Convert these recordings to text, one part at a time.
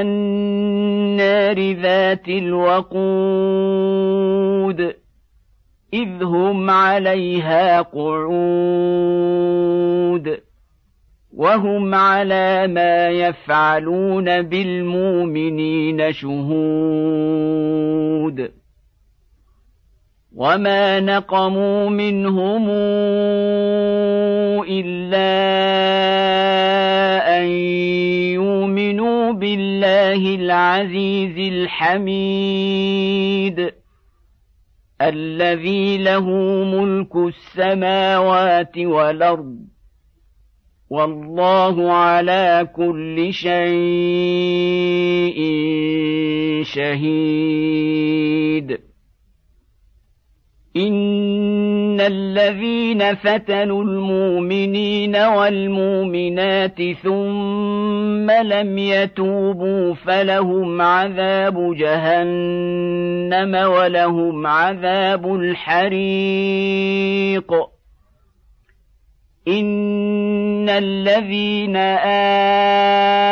النار ذات الوقود إذ هم عليها قعود وهم على ما يفعلون بالمؤمنين شهود. وما نقموا منهم إلا بالله العزيز الحميد. الذي له ملك السماوات والأرض. والله على كل شيء شهيد. إن الذين فتنوا المؤمنين والمؤمنات ثم لم يتوبوا فلهم عذاب جهنم ولهم عذاب الحريق. إن الذين امنوا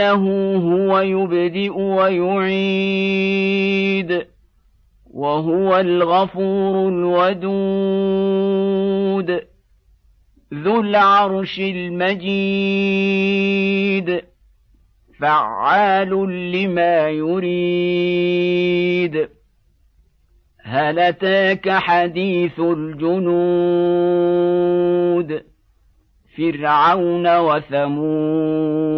إنه هو يبدئ ويعيد وهو الغفور الودود ذو العرش المجيد فعال لما يريد. هل أتاك حديث الجنود؟ فرعون وثمود.